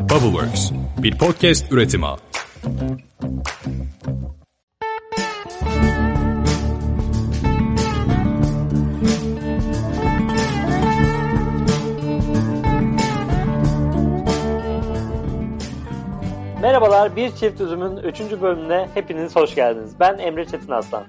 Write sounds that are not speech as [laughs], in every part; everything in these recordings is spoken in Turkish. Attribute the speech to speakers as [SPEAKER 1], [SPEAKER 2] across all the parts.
[SPEAKER 1] Bubbleworks, bir podcast üretimi.
[SPEAKER 2] Merhabalar, Bir Çift Üzüm'ün 3. bölümüne hepiniz hoş geldiniz. Ben Emre Çetin Aslan.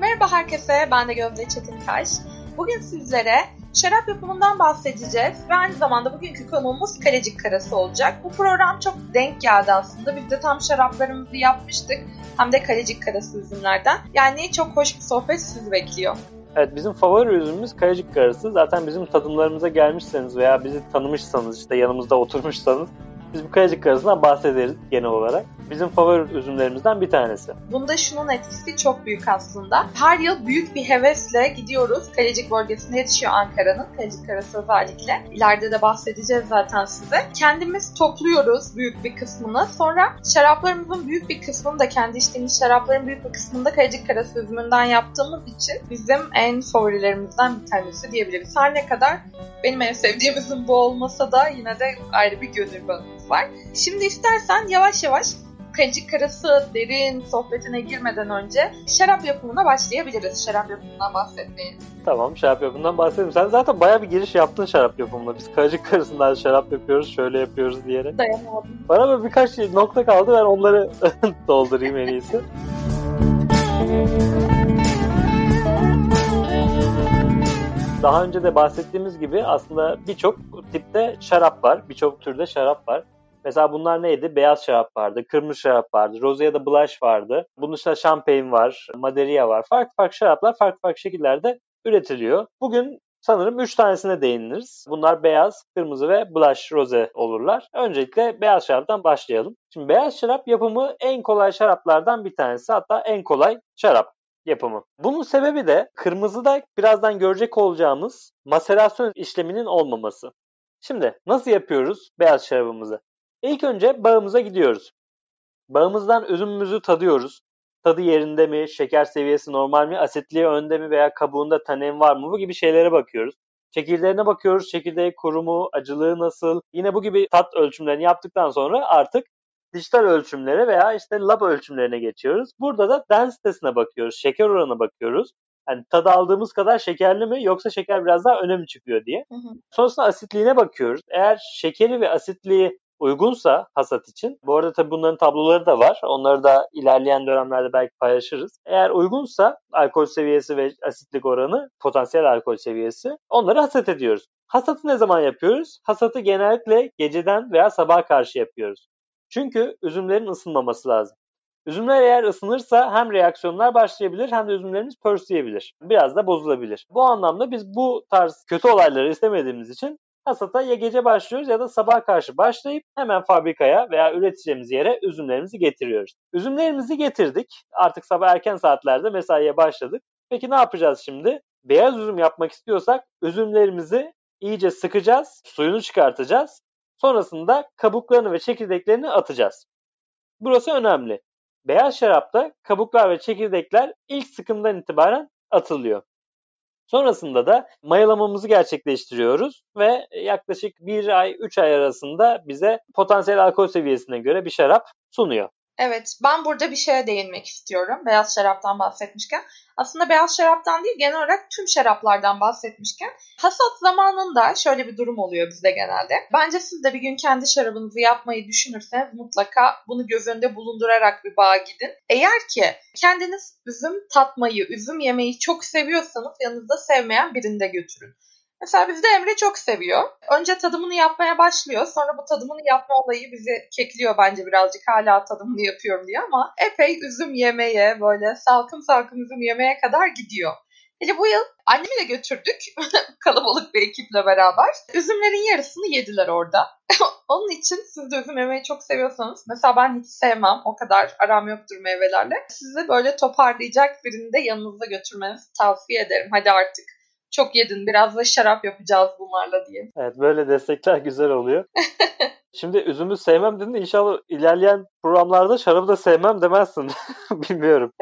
[SPEAKER 3] Merhaba herkese, ben de Gözde Çetintaş. Bugün sizlere şarap yapımından bahsedeceğiz ve aynı zamanda bugünkü konuğumuz Kalecik Karası olacak. Bu program çok denk geldi aslında. Biz de tam şaraplarımızı yapmıştık. Hem de Kalecik Karası üzümlerden. Yani çok hoş bir sohbet sizi bekliyor.
[SPEAKER 2] Evet bizim favori üzümümüz Kayacık Karası. Zaten bizim tadımlarımıza gelmişseniz veya bizi tanımışsanız işte yanımızda oturmuşsanız biz bu kayacık karasından bahsederiz genel olarak. Bizim favori üzümlerimizden bir tanesi.
[SPEAKER 3] Bunda şunun etkisi çok büyük aslında. Her yıl büyük bir hevesle gidiyoruz. Kalecik bölgesinde yetişiyor Ankara'nın. Kalecik karası özellikle. İleride de bahsedeceğiz zaten size. Kendimiz topluyoruz büyük bir kısmını. Sonra şaraplarımızın büyük bir kısmını da kendi içtiğimiz şarapların büyük bir kısmını da Kalecik karası üzümünden yaptığımız için bizim en favorilerimizden bir tanesi diyebiliriz. Her ne kadar benim en sevdiğim üzüm bu olmasa da yine de ayrı bir gönül bağımız var. Şimdi istersen yavaş yavaş Kancık Karası derin sohbetine girmeden önce şarap yapımına başlayabiliriz. Şarap yapımından bahsetmeye.
[SPEAKER 2] Tamam şarap yapımından bahsedelim. Sen zaten baya bir giriş yaptın şarap yapımına. Biz Kancık Karası'ndan şarap yapıyoruz, şöyle yapıyoruz diyerek.
[SPEAKER 3] Dayanamadım.
[SPEAKER 2] Bana böyle birkaç nokta kaldı. Ben onları [laughs] doldurayım en iyisi. Daha önce de bahsettiğimiz gibi aslında birçok tipte şarap var. Birçok türde şarap var. Mesela bunlar neydi? Beyaz şarap vardı, kırmızı şarap vardı, roze ya da blush vardı. Bunun dışında şampeyn var, maderiya var. Farklı farklı şaraplar farklı farklı şekillerde üretiliyor. Bugün sanırım 3 tanesine değiniriz. Bunlar beyaz, kırmızı ve blush roze olurlar. Öncelikle beyaz şaraptan başlayalım. Şimdi beyaz şarap yapımı en kolay şaraplardan bir tanesi. Hatta en kolay şarap yapımı. Bunun sebebi de kırmızıda birazdan görecek olacağımız maserasyon işleminin olmaması. Şimdi nasıl yapıyoruz beyaz şarabımızı? İlk önce bağımıza gidiyoruz. Bağımızdan üzümümüzü tadıyoruz. Tadı yerinde mi, şeker seviyesi normal mi, asitliği önde mi veya kabuğunda tanin var mı bu gibi şeylere bakıyoruz. Çekirdeğine bakıyoruz. Çekirdeği kurumu, acılığı nasıl? Yine bu gibi tat ölçümlerini yaptıktan sonra artık dijital ölçümlere veya işte lab ölçümlerine geçiyoruz. Burada da densitesine bakıyoruz. Şeker oranına bakıyoruz. Yani tadı aldığımız kadar şekerli mi yoksa şeker biraz daha öne mi çıkıyor diye. Hı hı. Sonrasında asitliğine bakıyoruz. Eğer şekeri ve asitliği uygunsa hasat için. Bu arada tabii bunların tabloları da var. Onları da ilerleyen dönemlerde belki paylaşırız. Eğer uygunsa alkol seviyesi ve asitlik oranı, potansiyel alkol seviyesi onları hasat ediyoruz. Hasatı ne zaman yapıyoruz? Hasatı genellikle geceden veya sabaha karşı yapıyoruz. Çünkü üzümlerin ısınmaması lazım. Üzümler eğer ısınırsa hem reaksiyonlar başlayabilir hem de üzümlerimiz pörsleyebilir. Biraz da bozulabilir. Bu anlamda biz bu tarz kötü olayları istemediğimiz için hasata ya gece başlıyoruz ya da sabah karşı başlayıp hemen fabrikaya veya üreteceğimiz yere üzümlerimizi getiriyoruz. Üzümlerimizi getirdik. Artık sabah erken saatlerde mesaiye başladık. Peki ne yapacağız şimdi? Beyaz üzüm yapmak istiyorsak üzümlerimizi iyice sıkacağız, suyunu çıkartacağız. Sonrasında kabuklarını ve çekirdeklerini atacağız. Burası önemli. Beyaz şarapta kabuklar ve çekirdekler ilk sıkımdan itibaren atılıyor. Sonrasında da mayalamamızı gerçekleştiriyoruz ve yaklaşık 1 ay 3 ay arasında bize potansiyel alkol seviyesine göre bir şarap sunuyor.
[SPEAKER 3] Evet, ben burada bir şeye değinmek istiyorum. Beyaz şaraptan bahsetmişken. Aslında beyaz şaraptan değil, genel olarak tüm şaraplardan bahsetmişken. Hasat zamanında şöyle bir durum oluyor bizde genelde. Bence siz de bir gün kendi şarabınızı yapmayı düşünürseniz mutlaka bunu göz önünde bulundurarak bir bağa gidin. Eğer ki kendiniz üzüm tatmayı, üzüm yemeyi çok seviyorsanız yanınızda sevmeyen birini de götürün. Mesela bizde Emre çok seviyor. Önce tadımını yapmaya başlıyor. Sonra bu tadımını yapma olayı bizi kekliyor bence birazcık hala tadımını yapıyorum diye ama epey üzüm yemeye böyle salkım salkım üzüm yemeye kadar gidiyor. Hele bu yıl annemi de götürdük [laughs] kalabalık bir ekiple beraber. Üzümlerin yarısını yediler orada. [laughs] Onun için siz de üzüm yemeyi çok seviyorsanız mesela ben hiç sevmem o kadar aram yoktur meyvelerle. Sizi böyle toparlayacak birini de yanınızda götürmenizi tavsiye ederim. Hadi artık çok yedin biraz da şarap yapacağız bunlarla diye.
[SPEAKER 2] Evet böyle destekler güzel oluyor. [laughs] Şimdi üzümü sevmem dedin inşallah ilerleyen programlarda şarabı da sevmem demezsin. [laughs] Bilmiyorum.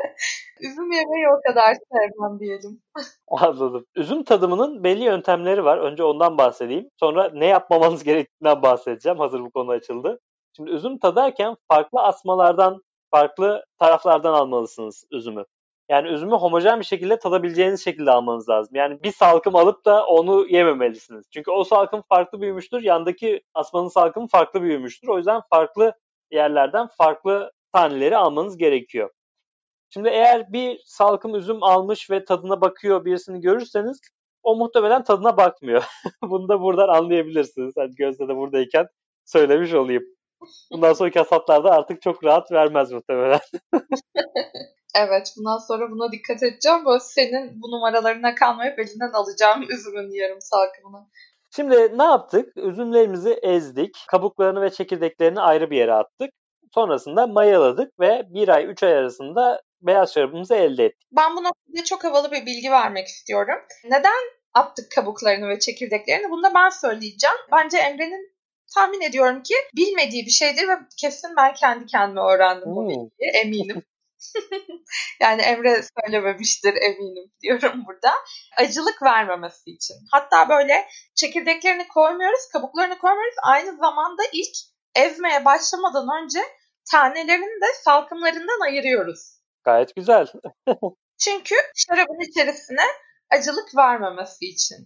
[SPEAKER 3] Üzüm yemeyi o kadar sevmem diyelim. [laughs]
[SPEAKER 2] Anladım. Üzüm tadımının belli yöntemleri var. Önce ondan bahsedeyim. Sonra ne yapmamanız gerektiğinden bahsedeceğim. Hazır bu konu açıldı. Şimdi üzüm tadarken farklı asmalardan, farklı taraflardan almalısınız üzümü. Yani üzümü homojen bir şekilde tadabileceğiniz şekilde almanız lazım. Yani bir salkım alıp da onu yememelisiniz. Çünkü o salkım farklı büyümüştür. Yandaki asmanın salkımı farklı büyümüştür. O yüzden farklı yerlerden farklı taneleri almanız gerekiyor. Şimdi eğer bir salkım üzüm almış ve tadına bakıyor birisini görürseniz o muhtemelen tadına bakmıyor. [laughs] Bunu da buradan anlayabilirsiniz. Hani Gözde de buradayken söylemiş olayım. Bundan sonraki hasatlarda artık çok rahat vermez muhtemelen. [laughs]
[SPEAKER 3] evet bundan sonra buna dikkat edeceğim. Bu senin bu numaralarına kalmayıp elinden alacağım [laughs] üzümün yarım salkımını.
[SPEAKER 2] Şimdi ne yaptık? Üzümlerimizi ezdik. Kabuklarını ve çekirdeklerini ayrı bir yere attık. Sonrasında mayaladık ve bir ay üç ay arasında beyaz şarabımızı elde ettik.
[SPEAKER 3] Ben bu noktada çok havalı bir bilgi vermek istiyorum. Neden attık kabuklarını ve çekirdeklerini? Bunu da ben söyleyeceğim. Bence Emre'nin tahmin ediyorum ki bilmediği bir şeydir ve kesin ben kendi kendime öğrendim hmm. bu bilgiyi eminim. [laughs] [laughs] yani Emre söylememiştir eminim diyorum burada. Acılık vermemesi için. Hatta böyle çekirdeklerini koymuyoruz, kabuklarını koymuyoruz. Aynı zamanda ilk ezmeye başlamadan önce tanelerini de salkımlarından ayırıyoruz.
[SPEAKER 2] Gayet güzel. [laughs]
[SPEAKER 3] Çünkü şarabın içerisine acılık vermemesi için.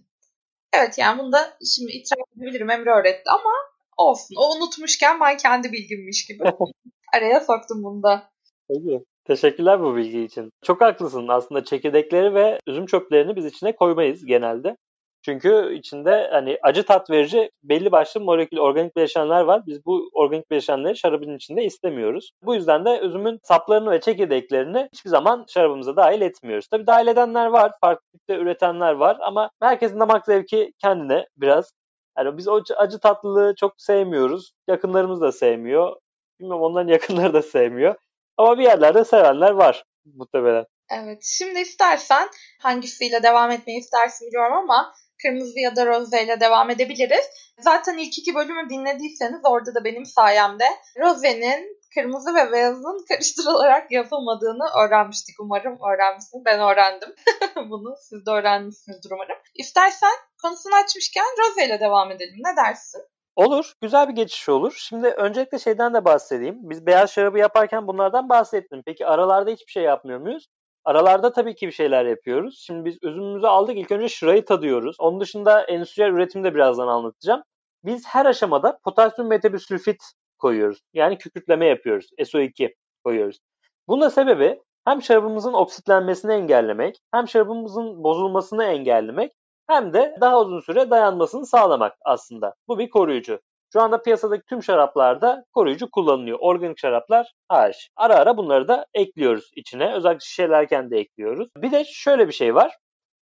[SPEAKER 3] Evet yani bunu da şimdi itiraf edebilirim Emre öğretti ama olsun. O unutmuşken ben kendi bilgimmiş gibi [laughs] araya soktum bunu da.
[SPEAKER 2] Peki. Teşekkürler bu bilgi için. Çok haklısın. Aslında çekirdekleri ve üzüm çöplerini biz içine koymayız genelde. Çünkü içinde hani acı tat verici belli başlı molekül organik bileşenler var. Biz bu organik bileşenleri şarabın içinde istemiyoruz. Bu yüzden de üzümün saplarını ve çekirdeklerini hiçbir zaman şarabımıza dahil etmiyoruz. Tabii dahil edenler var, farklı üretenler var ama herkesin damak zevki kendine biraz. Yani biz o acı tatlılığı çok sevmiyoruz. Yakınlarımız da sevmiyor. Bilmiyorum onların yakınları da sevmiyor. Ama bir yerlerde sevenler var muhtemelen.
[SPEAKER 3] Evet. Şimdi istersen hangisiyle devam etmeyi istersin biliyorum ama kırmızı ya da roze ile devam edebiliriz. Zaten ilk iki bölümü dinlediyseniz orada da benim sayemde rozenin kırmızı ve beyazın [laughs] karıştırılarak yapılmadığını öğrenmiştik. Umarım öğrenmişsiniz. Ben öğrendim. [laughs] Bunu siz de öğrenmişsinizdir umarım. İstersen konusunu açmışken roze ile devam edelim. Ne dersin?
[SPEAKER 2] Olur. Güzel bir geçiş olur. Şimdi öncelikle şeyden de bahsedeyim. Biz beyaz şarabı yaparken bunlardan bahsettim. Peki aralarda hiçbir şey yapmıyor muyuz? Aralarda tabii ki bir şeyler yapıyoruz. Şimdi biz üzümümüzü aldık. İlk önce şırayı tadıyoruz. Onun dışında endüstriyel üretimi de birazdan anlatacağım. Biz her aşamada potasyum metabisülfit koyuyoruz. Yani kükürtleme yapıyoruz. SO2 koyuyoruz. Bunun da sebebi hem şarabımızın oksitlenmesini engellemek, hem şarabımızın bozulmasını engellemek, hem de daha uzun süre dayanmasını sağlamak aslında. Bu bir koruyucu. Şu anda piyasadaki tüm şaraplarda koruyucu kullanılıyor. Organik şaraplar hariç. Ara ara bunları da ekliyoruz içine. Özellikle şişelerken de ekliyoruz. Bir de şöyle bir şey var.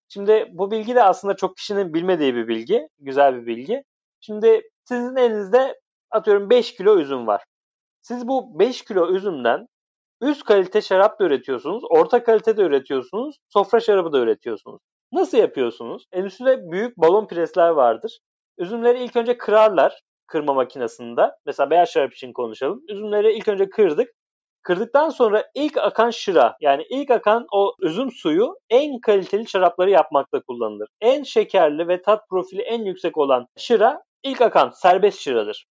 [SPEAKER 2] Şimdi bu bilgi de aslında çok kişinin bilmediği bir bilgi. Güzel bir bilgi. Şimdi sizin elinizde atıyorum 5 kilo üzüm var. Siz bu 5 kilo üzümden üst kalite şarap da üretiyorsunuz, orta kalite de üretiyorsunuz, sofra şarabı da üretiyorsunuz. Nasıl yapıyorsunuz? Endüstride büyük balon presler vardır. Üzümleri ilk önce kırarlar kırma makinesinde. Mesela beyaz şarap için konuşalım. Üzümleri ilk önce kırdık. Kırdıktan sonra ilk akan şıra yani ilk akan o üzüm suyu en kaliteli şarapları yapmakta kullanılır. En şekerli ve tat profili en yüksek olan şıra ilk akan serbest şıradır.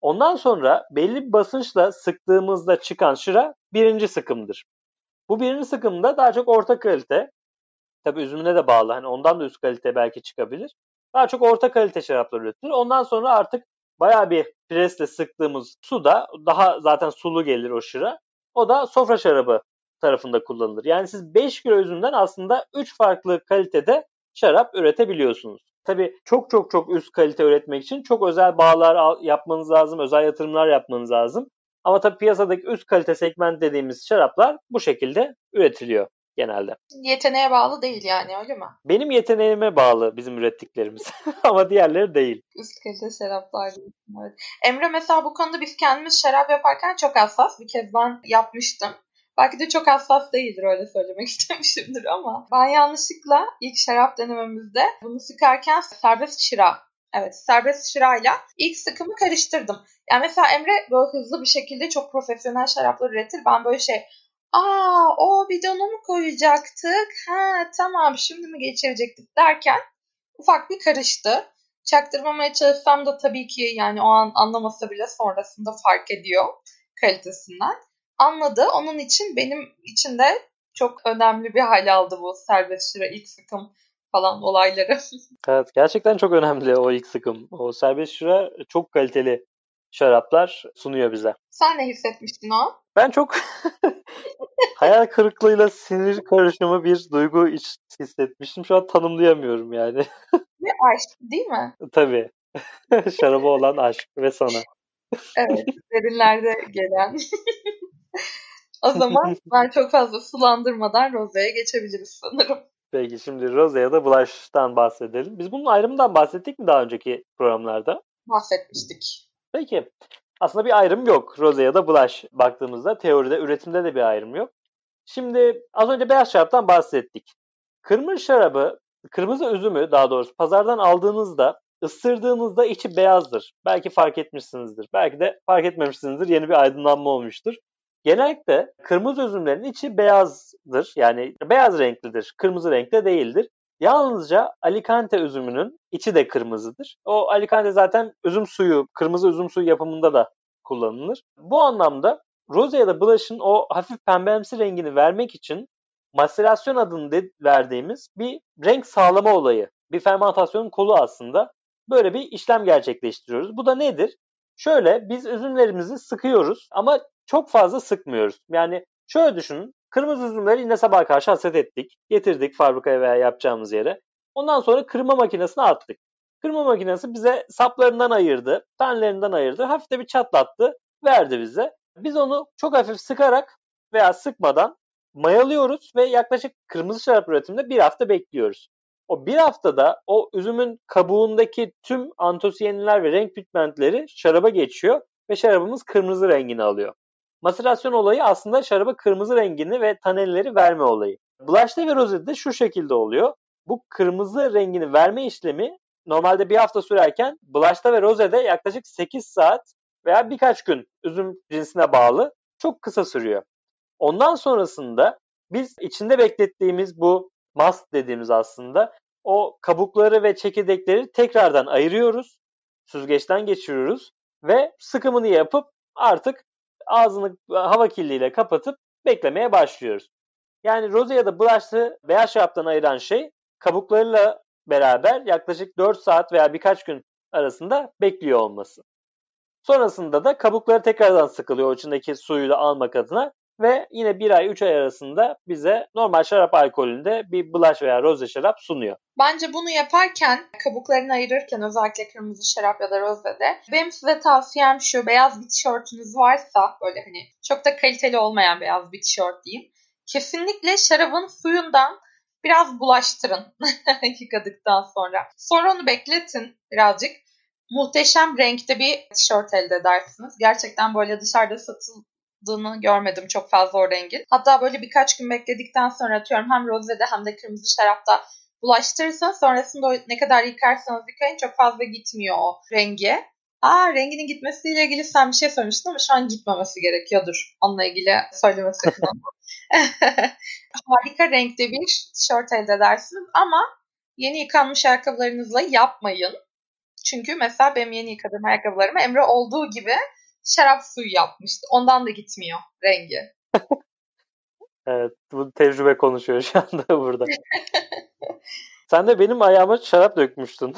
[SPEAKER 2] Ondan sonra belli bir basınçla sıktığımızda çıkan şıra birinci sıkımdır. Bu birinci sıkımda daha çok orta kalite. Tabi üzümüne de bağlı. Hani ondan da üst kalite belki çıkabilir. Daha çok orta kalite şaraplar üretilir. Ondan sonra artık bayağı bir presle sıktığımız su da daha zaten sulu gelir o şıra. O da sofra şarabı tarafında kullanılır. Yani siz 5 kilo üzümden aslında 3 farklı kalitede şarap üretebiliyorsunuz. Tabii çok çok çok üst kalite üretmek için çok özel bağlar yapmanız lazım, özel yatırımlar yapmanız lazım. Ama tabii piyasadaki üst kalite segment dediğimiz şaraplar bu şekilde üretiliyor genelde.
[SPEAKER 3] Yeteneğe bağlı değil yani öyle mi?
[SPEAKER 2] Benim yeteneğime bağlı bizim ürettiklerimiz [laughs] ama diğerleri değil.
[SPEAKER 3] Üst kalite şaraplar Evet. Emre mesela bu konuda biz kendimiz şarap yaparken çok hassas. Bir kez ben yapmıştım. Belki de çok hassas değildir öyle söylemek [laughs] istemişimdir ama ben yanlışlıkla ilk şarap denememizde bunu sıkarken serbest şıra Evet serbest şırayla ilk sıkımı karıştırdım. Yani mesela Emre böyle hızlı bir şekilde çok profesyonel şaraplar üretir. Ben böyle şey aa o bidonu mu koyacaktık? Ha tamam şimdi mi geçirecektik derken ufak bir karıştı. çaktırmamaya çalışsam da tabii ki yani o an anlamasa bile sonrasında fark ediyor kalitesinden. Anladı. Onun için benim için de çok önemli bir hal aldı bu serbest süre ilk sıkım falan olayları. [laughs]
[SPEAKER 2] Evet gerçekten çok önemli o ilk sıkım. O serbest şura çok kaliteli şaraplar sunuyor bize.
[SPEAKER 3] Sen ne hissetmiştin o?
[SPEAKER 2] Ben çok [laughs] hayal kırıklığıyla sinir karışımı bir duygu hissetmiştim. Şu an tanımlayamıyorum yani. [laughs]
[SPEAKER 3] Ve aşk değil mi?
[SPEAKER 2] Tabii. [laughs] Şaraba olan aşk ve sana.
[SPEAKER 3] Evet. Derinlerde gelen. [laughs] o zaman ben çok fazla sulandırmadan Rose'ye geçebiliriz sanırım.
[SPEAKER 2] Peki şimdi Rose ya da Blush'tan bahsedelim. Biz bunun ayrımından bahsettik mi daha önceki programlarda?
[SPEAKER 3] Bahsetmiştik.
[SPEAKER 2] Peki. Aslında bir ayrım yok. Rose ya da Blush baktığımızda teoride, üretimde de bir ayrım yok. Şimdi az önce beyaz şaraptan bahsettik. Kırmızı şarabı, kırmızı üzümü daha doğrusu pazardan aldığınızda ısırdığınızda içi beyazdır. Belki fark etmişsinizdir. Belki de fark etmemişsinizdir. Yeni bir aydınlanma olmuştur. Genellikle kırmızı üzümlerin içi beyazdır. Yani beyaz renklidir. Kırmızı renkte değildir. Yalnızca Alicante üzümünün içi de kırmızıdır. O Alicante zaten üzüm suyu, kırmızı üzüm suyu yapımında da kullanılır. Bu anlamda Rose ya da Blush'ın o hafif pembemsi rengini vermek için maserasyon adını de verdiğimiz bir renk sağlama olayı, bir fermentasyonun kolu aslında. Böyle bir işlem gerçekleştiriyoruz. Bu da nedir? Şöyle biz üzümlerimizi sıkıyoruz ama çok fazla sıkmıyoruz. Yani şöyle düşünün. Kırmızı üzümleri yine sabah karşı hasret ettik. Getirdik fabrikaya veya yapacağımız yere. Ondan sonra kırma makinesine attık. Kırma makinesi bize saplarından ayırdı, tanelerinden ayırdı. Hafif de bir çatlattı, verdi bize. Biz onu çok hafif sıkarak veya sıkmadan mayalıyoruz ve yaklaşık kırmızı şarap üretiminde bir hafta bekliyoruz. O bir haftada o üzümün kabuğundaki tüm antosiyenler ve renk pigmentleri şaraba geçiyor ve şarabımız kırmızı rengini alıyor. Maserasyon olayı aslında şaraba kırmızı rengini ve tanelleri verme olayı. Blush'ta ve rose'de şu şekilde oluyor. Bu kırmızı rengini verme işlemi normalde bir hafta sürerken blush'ta ve rose'de yaklaşık 8 saat veya birkaç gün üzüm cinsine bağlı çok kısa sürüyor. Ondan sonrasında biz içinde beklettiğimiz bu mast dediğimiz aslında o kabukları ve çekirdekleri tekrardan ayırıyoruz. Süzgeçten geçiriyoruz ve sıkımını yapıp artık ağzını hava kirliliğiyle kapatıp beklemeye başlıyoruz. Yani roze ya da blush'ı beyaz şaraptan ayıran şey kabuklarıyla beraber yaklaşık 4 saat veya birkaç gün arasında bekliyor olması. Sonrasında da kabukları tekrardan sıkılıyor o içindeki suyu da almak adına ve yine 1 ay 3 ay arasında bize normal şarap alkolünde bir blush veya roze şarap sunuyor.
[SPEAKER 3] Bence bunu yaparken kabuklarını ayırırken özellikle kırmızı şarap ya da rozede benim size tavsiyem şu beyaz bir tişörtünüz varsa böyle hani çok da kaliteli olmayan beyaz bir tişört diyeyim. Kesinlikle şarabın suyundan biraz bulaştırın [laughs] yıkadıktan sonra. Sonra onu bekletin birazcık. Muhteşem renkte bir tişört elde edersiniz. Gerçekten böyle dışarıda satıldığını görmedim çok fazla o rengin. Hatta böyle birkaç gün bekledikten sonra atıyorum hem rozede hem de kırmızı şarapta bulaştırırsanız sonrasında ne kadar yıkarsanız yıkayın çok fazla gitmiyor o rengi. Aa renginin gitmesiyle ilgili sen bir şey söylemiştin ama şu an gitmemesi gerekiyordur. Onunla ilgili söylemesi [laughs] [laughs] Harika renkte bir tişört elde edersiniz ama yeni yıkanmış ayakkabılarınızla yapmayın. Çünkü mesela benim yeni yıkadığım ayakkabılarımı Emre olduğu gibi şarap suyu yapmıştı. Ondan da gitmiyor rengi. [laughs]
[SPEAKER 2] evet bu tecrübe konuşuyor şu anda [laughs] burada. [laughs] Sen de benim ayağıma şarap dökmüştün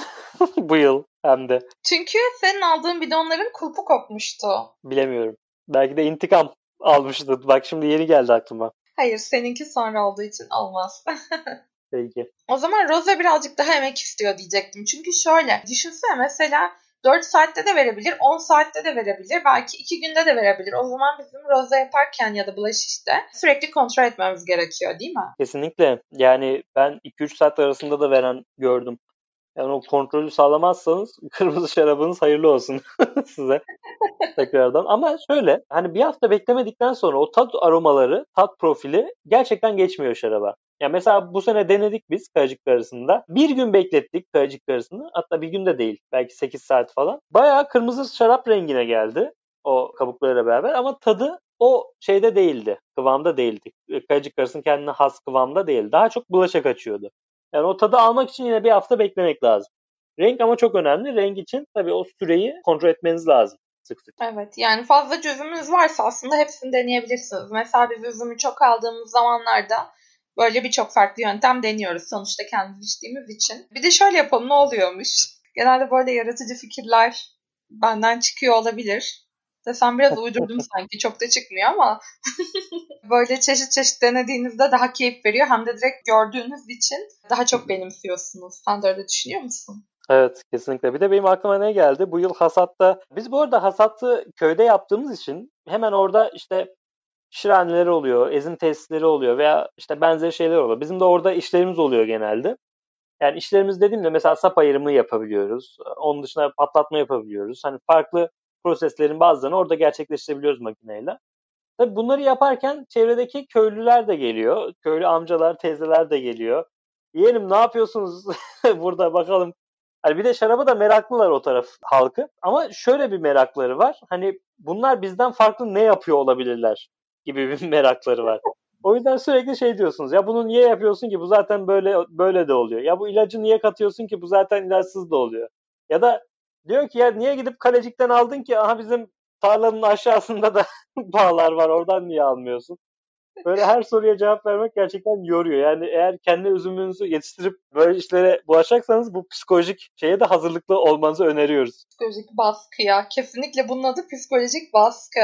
[SPEAKER 2] bu yıl hem de.
[SPEAKER 3] Çünkü senin aldığın bidonların kulpu kopmuştu.
[SPEAKER 2] Bilemiyorum. Belki de intikam almıştın. Bak şimdi yeni geldi aklıma.
[SPEAKER 3] Hayır seninki sonra olduğu için olmaz.
[SPEAKER 2] Peki.
[SPEAKER 3] O zaman Rose birazcık daha emek istiyor diyecektim. Çünkü şöyle düşünsene mesela 4 saatte de verebilir, 10 saatte de verebilir, belki 2 günde de verebilir. O zaman bizim roze yaparken ya da bulaş işte sürekli kontrol etmemiz gerekiyor değil mi?
[SPEAKER 2] Kesinlikle. Yani ben 2-3 saat arasında da veren gördüm. Yani o kontrolü sağlamazsanız [laughs] kırmızı şarabınız hayırlı olsun [laughs] size tekrardan. Ama şöyle hani bir hafta beklemedikten sonra o tat aromaları, tat profili gerçekten geçmiyor şaraba. Ya mesela bu sene denedik biz kayacık arasında. Bir gün beklettik kayacık arasını. Hatta bir gün de değil. Belki 8 saat falan. Bayağı kırmızı şarap rengine geldi. O kabuklarıyla beraber ama tadı o şeyde değildi. Kıvamda değildi. Kayacık arasının kendine has kıvamda değil. Daha çok bulaşa kaçıyordu. Yani o tadı almak için yine bir hafta beklemek lazım. Renk ama çok önemli. Renk için tabii o süreyi kontrol etmeniz lazım sık sık.
[SPEAKER 3] Evet yani fazla üzümünüz varsa aslında hepsini deneyebilirsiniz. Mesela biz üzümü çok aldığımız zamanlarda böyle birçok farklı yöntem deniyoruz sonuçta kendimiz içtiğimiz için. Bir de şöyle yapalım ne oluyormuş? Genelde böyle yaratıcı fikirler benden çıkıyor olabilir. Desem biraz uydurdum sanki çok da çıkmıyor ama [laughs] böyle çeşit çeşit denediğinizde daha keyif veriyor. Hem de direkt gördüğünüz için daha çok benimsiyorsunuz. Sen de öyle düşünüyor musun?
[SPEAKER 2] Evet kesinlikle. Bir de benim aklıma ne geldi? Bu yıl hasatta, biz bu arada hasatı köyde yaptığımız için hemen orada işte şirenleri oluyor, ezin tesisleri oluyor veya işte benzeri şeyler oluyor. Bizim de orada işlerimiz oluyor genelde. Yani işlerimiz dediğimde mesela sap ayırımı yapabiliyoruz. Onun dışında patlatma yapabiliyoruz. Hani farklı proseslerin bazılarını orada gerçekleştirebiliyoruz makineyle. Tabii bunları yaparken çevredeki köylüler de geliyor. Köylü amcalar, teyzeler de geliyor. Yeğenim ne yapıyorsunuz [laughs] burada bakalım. Hani bir de şaraba da meraklılar o taraf halkı. Ama şöyle bir merakları var. Hani bunlar bizden farklı ne yapıyor olabilirler gibi bir [laughs] merakları var. O yüzden sürekli şey diyorsunuz. Ya bunu niye yapıyorsun ki? Bu zaten böyle böyle de oluyor. Ya bu ilacı niye katıyorsun ki? Bu zaten ilaçsız da oluyor. Ya da diyor ki ya niye gidip kalecikten aldın ki? Aha bizim tarlanın aşağısında da [laughs] bağlar var. Oradan niye almıyorsun? Böyle her soruya cevap vermek gerçekten yoruyor. Yani eğer kendi üzümünüzü yetiştirip böyle işlere bulaşacaksanız bu psikolojik şeye de hazırlıklı olmanızı öneriyoruz.
[SPEAKER 3] Psikolojik baskı ya. Kesinlikle bunun adı psikolojik baskı.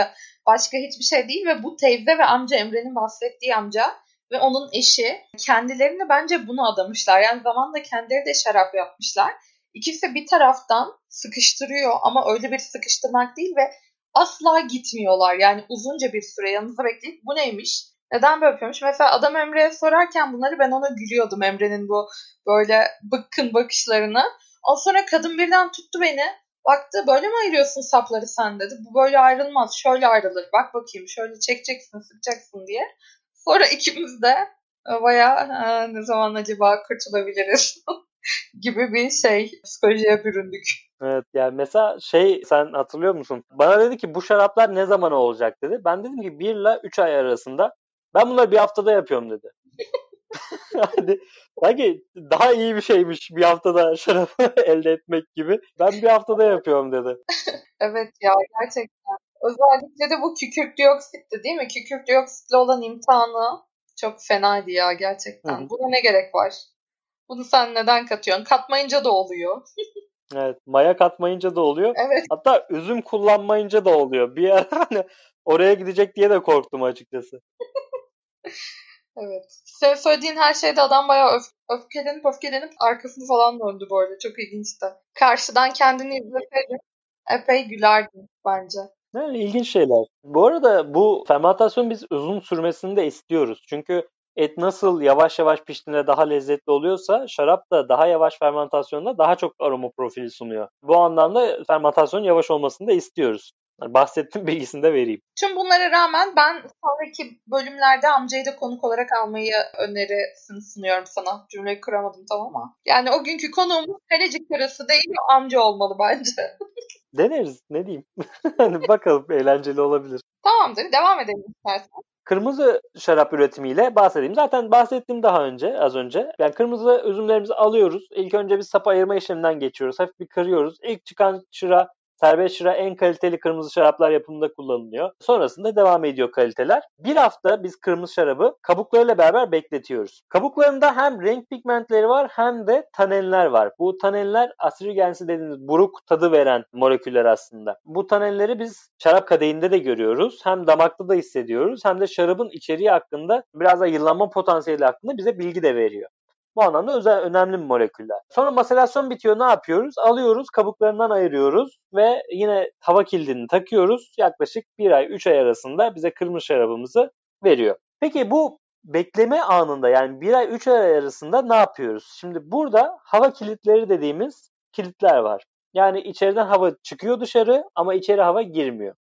[SPEAKER 3] Başka hiçbir şey değil ve bu teyze ve amca Emre'nin bahsettiği amca ve onun eşi kendilerini bence bunu adamışlar. Yani zamanla kendileri de şarap yapmışlar. İkisi bir taraftan sıkıştırıyor ama öyle bir sıkıştırmak değil ve asla gitmiyorlar. Yani uzunca bir süre yanınızda bekleyip bu neymiş? Neden böyle yapıyormuş? Mesela adam Emre'ye sorarken bunları ben ona gülüyordum Emre'nin bu böyle bıkkın bakışlarını. Ondan sonra kadın birden tuttu beni. Baktı böyle mi ayırıyorsun sapları sen dedi. Bu böyle ayrılmaz. Şöyle ayrılır. Bak bakayım şöyle çekeceksin sıkacaksın diye. Sonra ikimiz de bayağı ne zaman acaba kurtulabiliriz [laughs] [laughs] gibi bir şey psikolojiye büründük.
[SPEAKER 2] Evet yani mesela şey sen hatırlıyor musun? Bana dedi ki bu şaraplar ne zaman olacak dedi. Ben dedim ki 1 ile 3 ay arasında. Ben bunları bir haftada yapıyorum dedi. yani [laughs] sanki daha iyi bir şeymiş bir haftada şarap [laughs] elde etmek gibi. Ben bir haftada yapıyorum dedi.
[SPEAKER 3] evet ya gerçekten. Özellikle de bu kükürt dioksitti değil mi? Kükürt dioksitle olan imtihanı çok fenaydı ya gerçekten. Hı-hı. Buna ne gerek var? Bunu sen neden katıyorsun? Katmayınca da oluyor. [laughs]
[SPEAKER 2] evet. Maya katmayınca da oluyor.
[SPEAKER 3] Evet.
[SPEAKER 2] Hatta üzüm kullanmayınca da oluyor. Bir ara [laughs] hani oraya gidecek diye de korktum açıkçası. [laughs]
[SPEAKER 3] evet. Sen söylediğin her şeyde adam bayağı öf öfkelenip öfkelenip arkasını falan döndü bu arada. Çok ilginçti. Karşıdan kendini izleseydi epey gülerdi bence.
[SPEAKER 2] Yani ilginç şeyler. Bu arada bu fermentasyon biz uzun sürmesini de istiyoruz. Çünkü et nasıl yavaş yavaş piştiğinde daha lezzetli oluyorsa şarap da daha yavaş fermentasyonda daha çok aroma profili sunuyor. Bu anlamda fermentasyon yavaş olmasını da istiyoruz. Yani bahsettiğim [laughs] bilgisini de vereyim.
[SPEAKER 3] Tüm bunlara rağmen ben sonraki bölümlerde amcayı da konuk olarak almayı önerisini sunuyorum sana. Cümleyi kuramadım tamam ama. Yani o günkü konuğumuz Kalecik karası değil amca olmalı bence.
[SPEAKER 2] Deneriz ne diyeyim. [laughs] hani bakalım eğlenceli olabilir.
[SPEAKER 3] Tamamdır devam edelim istersen.
[SPEAKER 2] Kırmızı şarap üretimiyle bahsedeyim. Zaten bahsettim daha önce, az önce. Yani kırmızı üzümlerimizi alıyoruz. İlk önce bir sap ayırma işleminden geçiyoruz. Hafif bir kırıyoruz. İlk çıkan çıra Serbest şıra en kaliteli kırmızı şaraplar yapımında kullanılıyor. Sonrasında devam ediyor kaliteler. Bir hafta biz kırmızı şarabı kabuklarıyla beraber bekletiyoruz. Kabuklarında hem renk pigmentleri var hem de tanenler var. Bu tanenler asirigensi dediğimiz buruk tadı veren moleküller aslında. Bu tanenleri biz şarap kadehinde de görüyoruz. Hem damakta da hissediyoruz hem de şarabın içeriği hakkında biraz da yıllanma potansiyeli hakkında bize bilgi de veriyor. Bu anlamda özel önemli moleküller. Sonra maselasyon bitiyor ne yapıyoruz? Alıyoruz kabuklarından ayırıyoruz ve yine hava kilidini takıyoruz. Yaklaşık 1 ay 3 ay arasında bize kırmızı şarabımızı veriyor. Peki bu bekleme anında yani 1 ay 3 ay arasında ne yapıyoruz? Şimdi burada hava kilitleri dediğimiz kilitler var. Yani içeriden hava çıkıyor dışarı ama içeri hava girmiyor.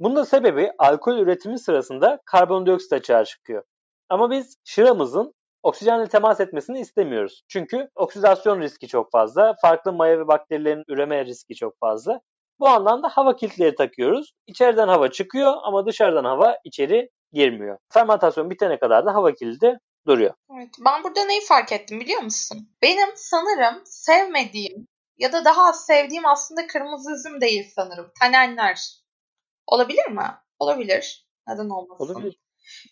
[SPEAKER 2] Bunun da sebebi alkol üretimi sırasında karbondioksit açığa çıkıyor. Ama biz şıramızın oksijenle temas etmesini istemiyoruz. Çünkü oksidasyon riski çok fazla. Farklı maya ve bakterilerin üreme riski çok fazla. Bu anlamda hava kilitleri takıyoruz. İçeriden hava çıkıyor ama dışarıdan hava içeri girmiyor. Fermentasyon bitene kadar da hava kilidi duruyor.
[SPEAKER 3] Evet, ben burada neyi fark ettim biliyor musun? Benim sanırım sevmediğim Ya da daha az sevdiğim aslında kırmızı üzüm değil sanırım. Tanenler. Olabilir mi? Olabilir. Neden olmasın?
[SPEAKER 2] Olabilir.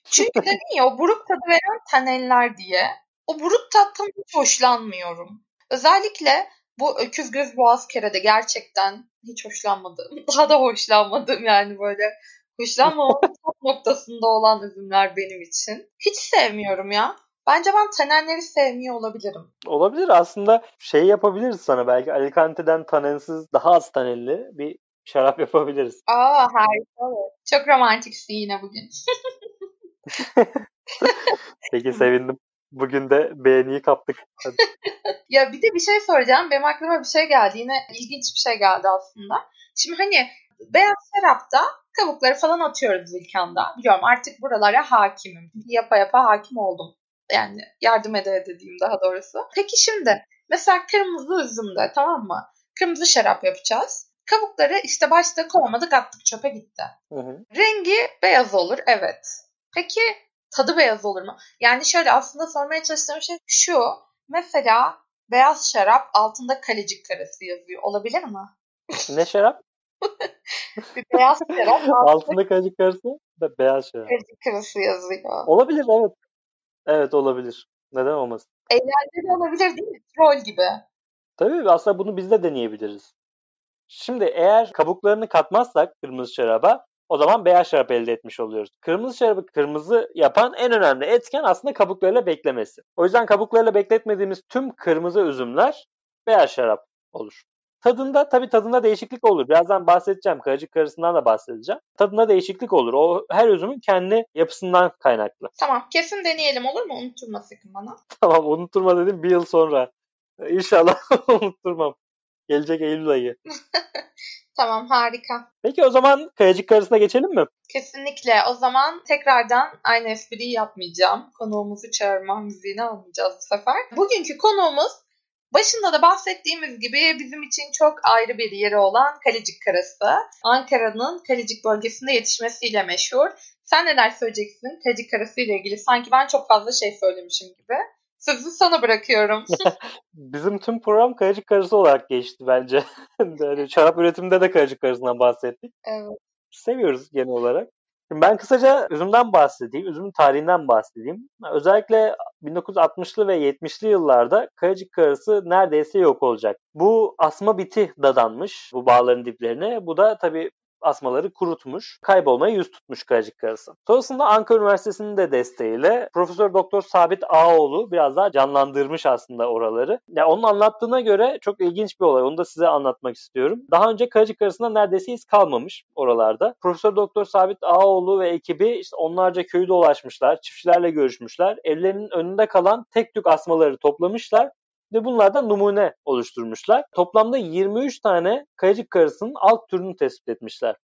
[SPEAKER 3] Çünkü dedin ya o buruk tadı veren tanenler diye. O buruk tattan hiç hoşlanmıyorum. Özellikle bu öküz göz boğaz kerede gerçekten hiç hoşlanmadım. [laughs] Daha da hoşlanmadım yani böyle hoşlanmamam [laughs] top noktasında olan üzümler benim için. Hiç sevmiyorum ya. Bence ben tanenleri sevmiyor olabilirim.
[SPEAKER 2] Olabilir aslında şey yapabiliriz sana belki Alicante'den tanensiz daha az tanenli bir şarap [laughs] yapabiliriz.
[SPEAKER 3] Aa harika. Çok romantiksin yine bugün. [laughs]
[SPEAKER 2] Peki sevindim. Bugün de beğeniyi kaptık. Hadi. [laughs]
[SPEAKER 3] ya bir de bir şey soracağım. Benim aklıma bir şey geldi. Yine ilginç bir şey geldi aslında. Şimdi hani beyaz şarapta kabukları falan atıyoruz ilkanda. Biliyorum artık buralara hakimim. Yapa yapa hakim oldum. Yani yardım ede dediğim daha doğrusu. Peki şimdi mesela kırmızı üzümde tamam mı? Kırmızı şarap yapacağız. Kabukları işte başta koymadık attık çöpe gitti.
[SPEAKER 2] Hı hı.
[SPEAKER 3] Rengi beyaz olur evet. Peki tadı beyaz olur mu? Yani şöyle aslında sormaya çalıştığım şey şu. Mesela beyaz şarap altında kalecik karası yazıyor. Olabilir mi?
[SPEAKER 2] Ne şarap? [laughs]
[SPEAKER 3] Bir beyaz şarap [laughs] altında
[SPEAKER 2] Altında kalecik karısı da beyaz şarap.
[SPEAKER 3] kalecik karası yazıyor.
[SPEAKER 2] Olabilir evet. Evet olabilir. Neden olmasın?
[SPEAKER 3] Eğlenceli olabilir değil mi? Troll gibi.
[SPEAKER 2] Tabii aslında bunu biz de deneyebiliriz. Şimdi eğer kabuklarını katmazsak kırmızı şaraba o zaman beyaz şarap elde etmiş oluyoruz. Kırmızı şarabı kırmızı yapan en önemli etken aslında kabuklarıyla beklemesi. O yüzden kabuklarıyla bekletmediğimiz tüm kırmızı üzümler beyaz şarap olur. Tadında tabii tadında değişiklik olur. Birazdan bahsedeceğim. Kayacık karısından da bahsedeceğim. Tadında değişiklik olur. O her üzümün kendi yapısından kaynaklı.
[SPEAKER 3] Tamam kesin deneyelim olur mu? Unutturma sakın bana. [laughs]
[SPEAKER 2] Tamam unutturma dedim bir yıl sonra. İnşallah [laughs] unutturmam. Gelecek Eylül ayı. [laughs]
[SPEAKER 3] Tamam harika.
[SPEAKER 2] Peki o zaman Kayacık karısına geçelim mi?
[SPEAKER 3] Kesinlikle. O zaman tekrardan aynı espriyi yapmayacağım. Konuğumuzu çağırma müziğini almayacağız bu sefer. Bugünkü konuğumuz başında da bahsettiğimiz gibi bizim için çok ayrı bir yeri olan Kalecik Karası. Ankara'nın Kalecik bölgesinde yetişmesiyle meşhur. Sen neler söyleyeceksin Kalecik Karası ile ilgili? Sanki ben çok fazla şey söylemişim gibi. Sözü sana bırakıyorum. [laughs]
[SPEAKER 2] Bizim tüm program Kayacık karısı olarak geçti bence. [laughs] yani şarap üretiminde de Kayacık karısından bahsettik.
[SPEAKER 3] evet.
[SPEAKER 2] Seviyoruz genel olarak. Şimdi ben kısaca üzümden bahsedeyim, üzümün tarihinden bahsedeyim. Özellikle 1960'lı ve 70'li yıllarda Kayacık karısı neredeyse yok olacak. Bu asma biti dadanmış bu bağların diplerine. Bu da tabii asmaları kurutmuş, kaybolmaya yüz tutmuş Kayacık karısı. Sonrasında Ankara Üniversitesi'nin de desteğiyle Profesör Doktor Sabit Ağoğlu biraz daha canlandırmış aslında oraları. Ya onun anlattığına göre çok ilginç bir olay. Onu da size anlatmak istiyorum. Daha önce Kayacık karısında neredeyse iz kalmamış oralarda. Profesör Doktor Sabit Ağoğlu ve ekibi işte onlarca köyü dolaşmışlar, çiftçilerle görüşmüşler. Evlerinin önünde kalan tek tük asmaları toplamışlar ve bunlardan numune oluşturmuşlar. Toplamda 23 tane kayacık karısının alt türünü tespit etmişler.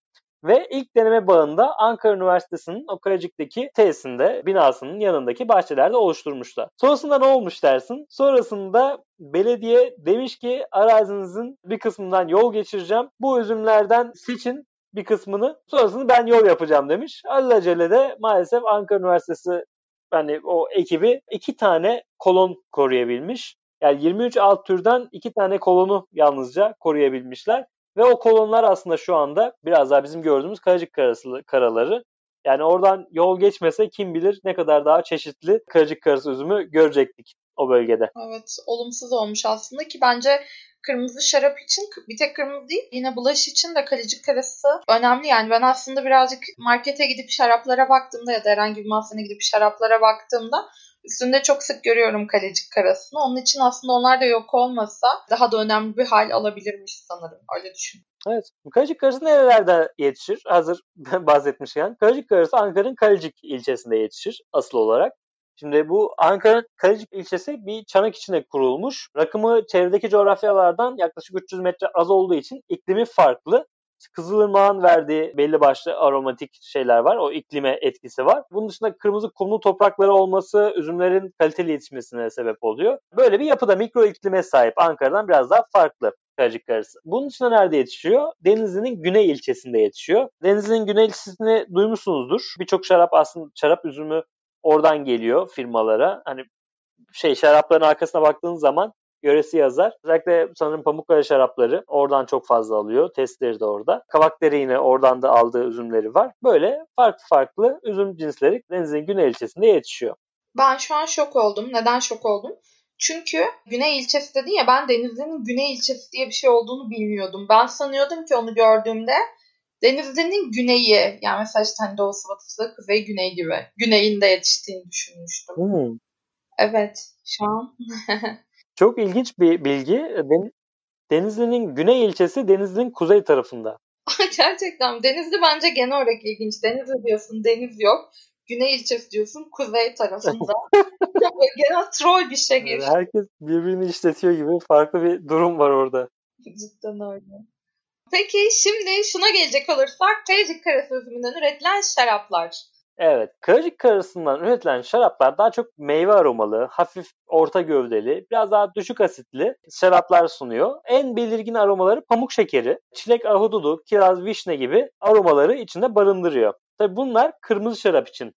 [SPEAKER 2] Ve ilk deneme bağında Ankara Üniversitesi'nin o Kayacık'taki tesisinde, binasının yanındaki bahçelerde oluşturmuşlar. Sonrasında ne olmuş dersin? Sonrasında belediye demiş ki arazinizin bir kısmından yol geçireceğim. Bu üzümlerden seçin bir kısmını. Sonrasında ben yol yapacağım demiş. Alelacele de maalesef Ankara Üniversitesi yani o ekibi iki tane kolon koruyabilmiş. Yani 23 alt türden iki tane kolonu yalnızca koruyabilmişler. Ve o kolonlar aslında şu anda biraz daha bizim gördüğümüz Kayacık karası, karaları. Yani oradan yol geçmese kim bilir ne kadar daha çeşitli Kayacık karası üzümü görecektik o bölgede.
[SPEAKER 3] Evet olumsuz olmuş aslında ki bence kırmızı şarap için bir tek kırmızı değil yine bulaş için de kalecik karası önemli. Yani ben aslında birazcık markete gidip şaraplara baktığımda ya da herhangi bir mahzene gidip şaraplara baktığımda üstünde çok sık görüyorum kalecik karasını. Onun için aslında onlar da yok olmasa daha da önemli bir hal alabilirmiş sanırım. Öyle düşün.
[SPEAKER 2] Evet. Kalecik karısı nerelerde yetişir? Hazır [laughs] bahsetmişken. Kalecik karısı Ankara'nın Kalecik ilçesinde yetişir asıl olarak. Şimdi bu Ankara Kalecik ilçesi bir çanak içine kurulmuş. Rakımı çevredeki coğrafyalardan yaklaşık 300 metre az olduğu için iklimi farklı. Kızılırmağın verdiği belli başlı aromatik şeyler var. O iklime etkisi var. Bunun dışında kırmızı kumlu toprakları olması üzümlerin kaliteli yetişmesine sebep oluyor. Böyle bir yapıda mikro iklime sahip Ankara'dan biraz daha farklı. Kayacık karısı. Bunun dışında nerede yetişiyor? Denizli'nin güney ilçesinde yetişiyor. Denizli'nin güney ilçesini duymuşsunuzdur. Birçok şarap aslında şarap üzümü oradan geliyor firmalara. Hani şey şarapların arkasına baktığınız zaman yöresi yazar. Özellikle sanırım Pamukkale şarapları oradan çok fazla alıyor. Testleri de orada. Kavakteri yine oradan da aldığı üzümleri var. Böyle farklı farklı üzüm cinsleri denizin güney ilçesinde yetişiyor.
[SPEAKER 3] Ben şu an şok oldum. Neden şok oldum? Çünkü Güney ilçesi dedin ya ben Denizli'nin Güney ilçesi diye bir şey olduğunu bilmiyordum. Ben sanıyordum ki onu gördüğümde Denizli'nin güneyi yani mesela işte hani doğusu batısı kuzey güney gibi güneyinde yetiştiğini düşünmüştüm.
[SPEAKER 2] Hmm.
[SPEAKER 3] Evet şu an. [laughs]
[SPEAKER 2] Çok ilginç bir bilgi. Denizli'nin güney ilçesi Denizli'nin kuzey tarafında. [laughs]
[SPEAKER 3] Gerçekten Denizli bence genel olarak ilginç. Denizli diyorsun deniz yok. Güney ilçesi diyorsun kuzey tarafında. [laughs] genel troll bir şey
[SPEAKER 2] gibi. Herkes birbirini işletiyor gibi farklı bir durum var orada.
[SPEAKER 3] Cidden öyle. Peki şimdi şuna gelecek olursak Kayacık Karası üzümünden üretilen şaraplar.
[SPEAKER 2] Evet, Kayacık Karası'ndan üretilen şaraplar daha çok meyve aromalı, hafif orta gövdeli, biraz daha düşük asitli şaraplar sunuyor. En belirgin aromaları pamuk şekeri, çilek ahududu, kiraz, vişne gibi aromaları içinde barındırıyor. Tabi bunlar kırmızı şarap için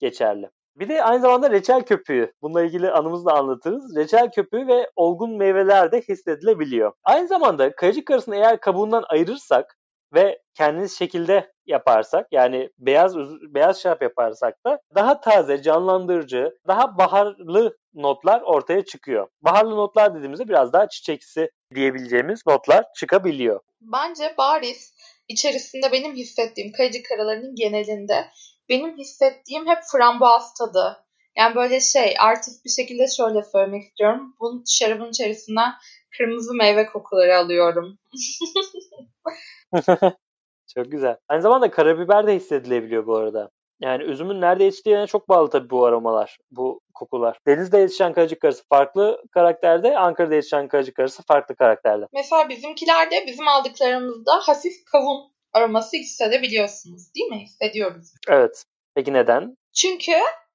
[SPEAKER 2] geçerli. Bir de aynı zamanda reçel köpüğü. Bununla ilgili anımızı da anlatırız. Reçel köpüğü ve olgun meyveler de hissedilebiliyor. Aynı zamanda kayacık karısını eğer kabuğundan ayırırsak ve kendiniz şekilde yaparsak yani beyaz beyaz şarap yaparsak da daha taze, canlandırıcı, daha baharlı notlar ortaya çıkıyor. Baharlı notlar dediğimizde biraz daha çiçeksi diyebileceğimiz notlar çıkabiliyor.
[SPEAKER 3] Bence bariz içerisinde benim hissettiğim kayıcı karalarının genelinde benim hissettiğim hep frambuaz tadı. Yani böyle şey artist bir şekilde şöyle söylemek istiyorum. Bunun şarabın içerisinden kırmızı meyve kokuları alıyorum. [laughs]
[SPEAKER 2] çok güzel. Aynı zamanda karabiber de hissedilebiliyor bu arada. Yani üzümün nerede yetiştiğine çok bağlı tabii bu aromalar, bu kokular. Denizde yetişen kayacık karısı farklı karakterde, Ankara'da yetişen kayacık karısı farklı karakterde.
[SPEAKER 3] Mesela bizimkilerde bizim aldıklarımızda hafif kavun aroması hissedebiliyorsunuz değil mi? Hissediyoruz.
[SPEAKER 2] Evet. Peki neden?
[SPEAKER 3] Çünkü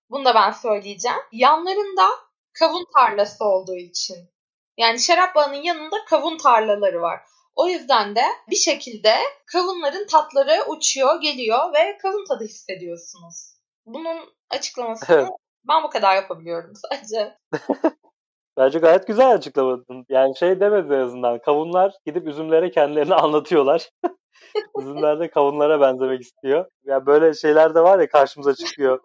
[SPEAKER 3] bunu da ben söyleyeceğim. Yanlarında kavun tarlası olduğu için. Yani şarap bağının yanında kavun tarlaları var. O yüzden de bir şekilde kavunların tatları uçuyor, geliyor ve kavun tadı hissediyorsunuz. Bunun açıklamasını ben bu kadar yapabiliyorum [laughs] sadece. [laughs]
[SPEAKER 2] Bence gayet güzel açıklamadın. Yani şey demedi en azından. Kavunlar gidip üzümlere kendilerini [laughs] anlatıyorlar. Üzümler de kavunlara benzemek istiyor. Ya yani böyle şeyler de var ya karşımıza çıkıyor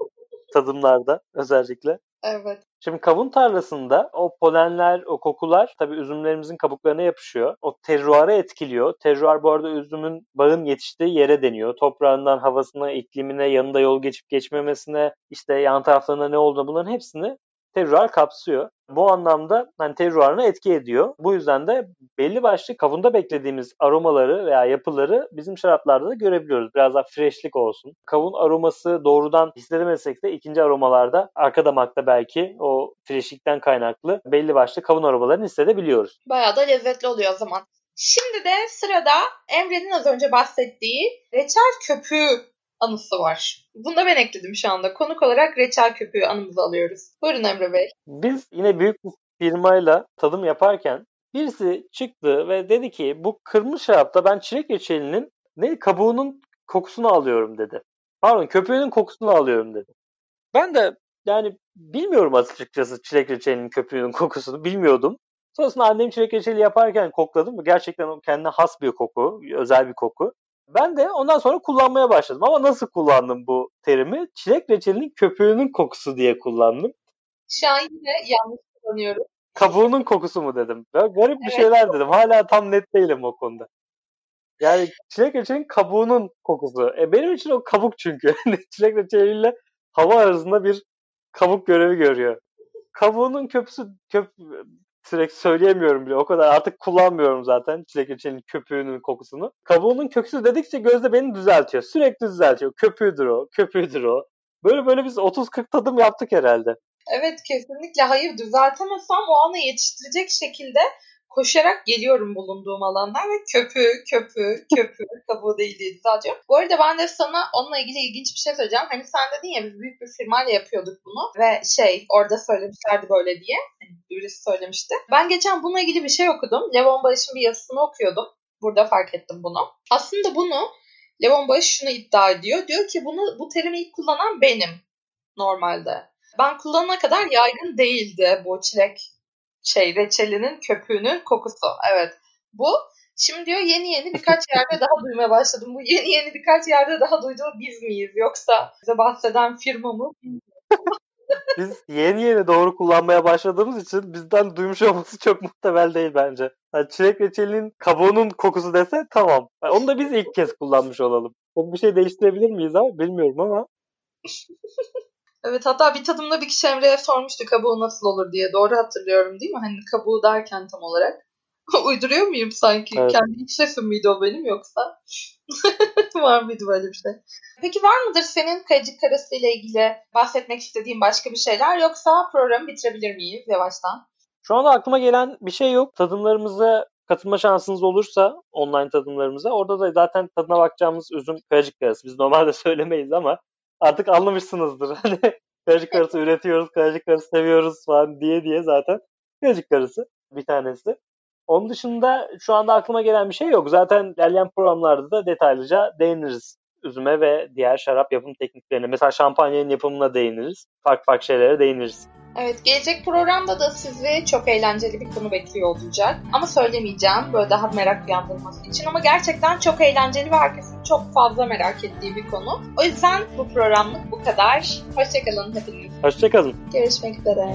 [SPEAKER 2] tadımlarda özellikle.
[SPEAKER 3] Evet.
[SPEAKER 2] Şimdi kavun tarlasında o polenler, o kokular tabii üzümlerimizin kabuklarına yapışıyor. O terruarı etkiliyor. Terruar bu arada üzümün bağın yetiştiği yere deniyor. Toprağından havasına, iklimine, yanında yol geçip geçmemesine, işte yan taraflarında ne olduğunu bunların hepsini terroir kapsıyor. Bu anlamda hani terroirına etki ediyor. Bu yüzden de belli başlı kavunda beklediğimiz aromaları veya yapıları bizim şaraplarda da görebiliyoruz. Biraz daha freshlik olsun. Kavun aroması doğrudan hissedemesek de ikinci aromalarda arka damakta belki o freshlikten kaynaklı belli başlı kavun aromalarını hissedebiliyoruz.
[SPEAKER 3] Bayağı da lezzetli oluyor o zaman. Şimdi de sırada Emre'nin az önce bahsettiği reçel köpüğü anısı var. Bunu da ben ekledim şu anda. Konuk olarak reçel köpüğü anımızı alıyoruz. Buyurun Emre Bey.
[SPEAKER 2] Biz yine büyük bir firmayla tadım yaparken birisi çıktı ve dedi ki bu kırmızı şarapta ben çilek reçelinin ne kabuğunun kokusunu alıyorum dedi. Pardon köpüğünün kokusunu alıyorum dedi. Ben de yani bilmiyorum açıkçası çilek reçelinin köpüğünün kokusunu bilmiyordum. Sonrasında annem çilek reçeli yaparken kokladım. Gerçekten kendine has bir koku, özel bir koku. Ben de ondan sonra kullanmaya başladım. Ama nasıl kullandım bu terimi? Çilek reçelinin köpüğünün kokusu diye kullandım.
[SPEAKER 3] Şu an yine yanlış kullanıyorum.
[SPEAKER 2] Kabuğunun kokusu mu dedim. Ben garip bir evet. şeyler dedim. Hala tam net değilim o konuda. Yani çilek reçelinin kabuğunun kokusu. E benim için o kabuk çünkü. [laughs] çilek reçeliyle hava arasında bir kabuk görevi görüyor. Kabuğunun köpüsü köp sürekli söyleyemiyorum bile. O kadar artık kullanmıyorum zaten çilek reçelinin köpüğünün kokusunu. Kabuğunun köksü dedikçe gözde beni düzeltiyor. Sürekli düzeltiyor. Köpüğüdür o, köpüğüdür o. Böyle böyle biz 30-40 tadım yaptık herhalde.
[SPEAKER 3] Evet kesinlikle. Hayır düzeltemesem o anı yetiştirecek şekilde koşarak geliyorum bulunduğum alandan ve köpü, köpü, köpü, [laughs] kabuğu değil diye düzeltiyorum. Bu arada ben de sana onunla ilgili ilginç bir şey söyleyeceğim. Hani sen dedin ya biz büyük bir firmayla yapıyorduk bunu ve şey orada söylemişlerdi böyle diye. Hani söylemişti. Ben geçen bununla ilgili bir şey okudum. Levon Barış'ın bir yazısını okuyordum. Burada fark ettim bunu. Aslında bunu Levon Barış şunu iddia ediyor. Diyor ki bunu bu terimi ilk kullanan benim normalde. Ben kullanana kadar yaygın değildi bu çilek şey reçelinin köpüğünün kokusu. Evet. Bu Şimdi diyor yeni yeni birkaç yerde daha duymaya başladım. Bu yeni yeni birkaç yerde daha duyduğu biz miyiz? Yoksa bize bahseden firma mı? [laughs]
[SPEAKER 2] Biz yeni yeni doğru kullanmaya başladığımız için bizden duymuş olması çok muhtemel değil bence. Yani çilek reçelinin kabuğunun kokusu dese tamam. Yani onu da biz ilk kez kullanmış olalım. Çok bir şey değiştirebilir miyiz ama bilmiyorum ama. [laughs]
[SPEAKER 3] evet hatta bir tadımda bir kişi Emre'ye sormuştu kabuğu nasıl olur diye. Doğru hatırlıyorum değil mi? Hani kabuğu derken tam olarak. [laughs] Uyduruyor muyum sanki? Evet. Kendi iç sesim miydi o benim yoksa? [laughs] var mıydı böyle bir şey? Peki var mıdır senin kayıcık karası ile ilgili bahsetmek istediğin başka bir şeyler yoksa programı bitirebilir miyiz yavaştan?
[SPEAKER 2] Şu anda aklıma gelen bir şey yok. Tadımlarımıza katılma şansınız olursa online tadımlarımıza orada da zaten tadına bakacağımız üzüm kayıcık karası. Biz normalde [laughs] söylemeyiz ama artık anlamışsınızdır. [laughs] Hani kayıcık [laughs] karası üretiyoruz, kayıcık karası seviyoruz falan diye diye zaten kayıcık karası bir tanesi. Onun dışında şu anda aklıma gelen bir şey yok. Zaten ilerleyen programlarda da detaylıca değiniriz üzüme ve diğer şarap yapım tekniklerine. Mesela şampanyanın yapımına değiniriz. Farklı farklı şeylere değiniriz.
[SPEAKER 3] Evet gelecek programda da sizi çok eğlenceli bir konu bekliyor olacak. Ama söylemeyeceğim böyle daha merak uyandırması için ama gerçekten çok eğlenceli ve herkesin çok fazla merak ettiği bir konu. O yüzden bu programlık bu kadar. Hoşçakalın hepiniz.
[SPEAKER 2] Hoşçakalın.
[SPEAKER 3] Görüşmek üzere.